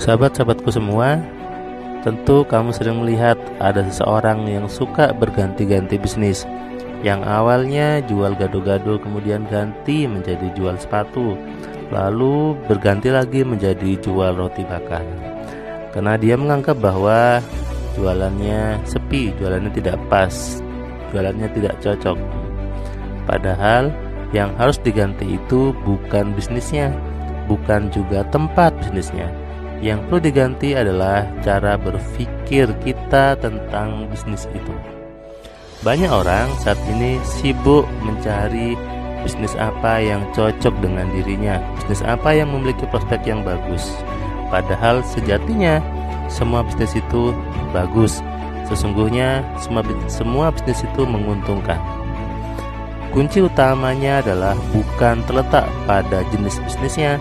Sahabat-sahabatku semua, tentu kamu sering melihat ada seseorang yang suka berganti-ganti bisnis. Yang awalnya jual gado-gado kemudian ganti menjadi jual sepatu, lalu berganti lagi menjadi jual roti bakar. Karena dia menganggap bahwa jualannya sepi, jualannya tidak pas, jualannya tidak cocok. Padahal yang harus diganti itu bukan bisnisnya, bukan juga tempat bisnisnya, yang perlu diganti adalah cara berpikir kita tentang bisnis itu. Banyak orang saat ini sibuk mencari bisnis apa yang cocok dengan dirinya, bisnis apa yang memiliki prospek yang bagus. Padahal sejatinya semua bisnis itu bagus. Sesungguhnya semua semua bisnis itu menguntungkan. Kunci utamanya adalah bukan terletak pada jenis bisnisnya,